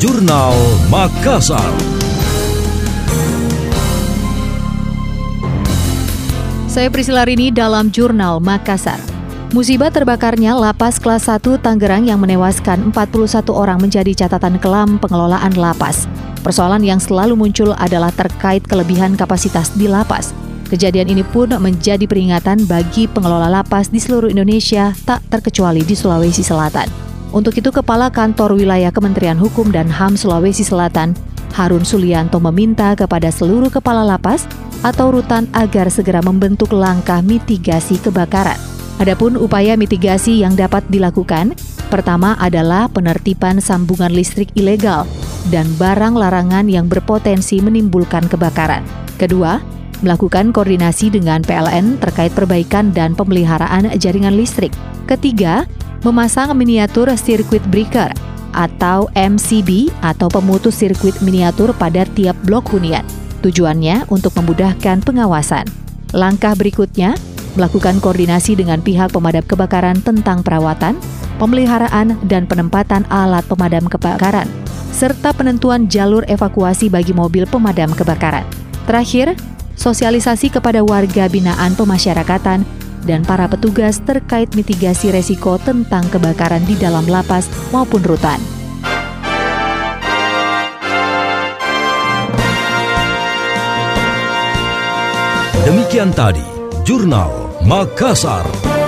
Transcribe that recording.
Jurnal Makassar. Saya Priscila Rini dalam Jurnal Makassar. Musibah terbakarnya lapas kelas 1 Tangerang yang menewaskan 41 orang menjadi catatan kelam pengelolaan lapas. Persoalan yang selalu muncul adalah terkait kelebihan kapasitas di lapas. Kejadian ini pun menjadi peringatan bagi pengelola lapas di seluruh Indonesia, tak terkecuali di Sulawesi Selatan. Untuk itu, Kepala Kantor Wilayah Kementerian Hukum dan HAM Sulawesi Selatan, Harun Sulianto meminta kepada seluruh kepala lapas atau rutan agar segera membentuk langkah mitigasi kebakaran. Adapun upaya mitigasi yang dapat dilakukan, pertama adalah penertiban sambungan listrik ilegal dan barang larangan yang berpotensi menimbulkan kebakaran. Kedua, melakukan koordinasi dengan PLN terkait perbaikan dan pemeliharaan jaringan listrik. Ketiga, memasang miniatur sirkuit breaker atau MCB atau pemutus sirkuit miniatur pada tiap blok hunian. Tujuannya untuk memudahkan pengawasan. Langkah berikutnya, melakukan koordinasi dengan pihak pemadam kebakaran tentang perawatan, pemeliharaan, dan penempatan alat pemadam kebakaran, serta penentuan jalur evakuasi bagi mobil pemadam kebakaran. Terakhir, sosialisasi kepada warga binaan pemasyarakatan, dan para petugas terkait mitigasi resiko tentang kebakaran di dalam lapas maupun rutan. Demikian tadi, Jurnal Makassar.